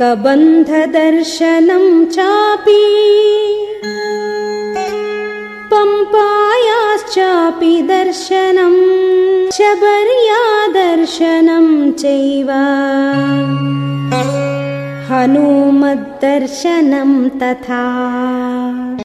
कबन्धदर्शनं चापि पम्पायाश्चापि दर्शनम् शबर्यादर्शनं चैव। हनुमद्दर्शनं तथा।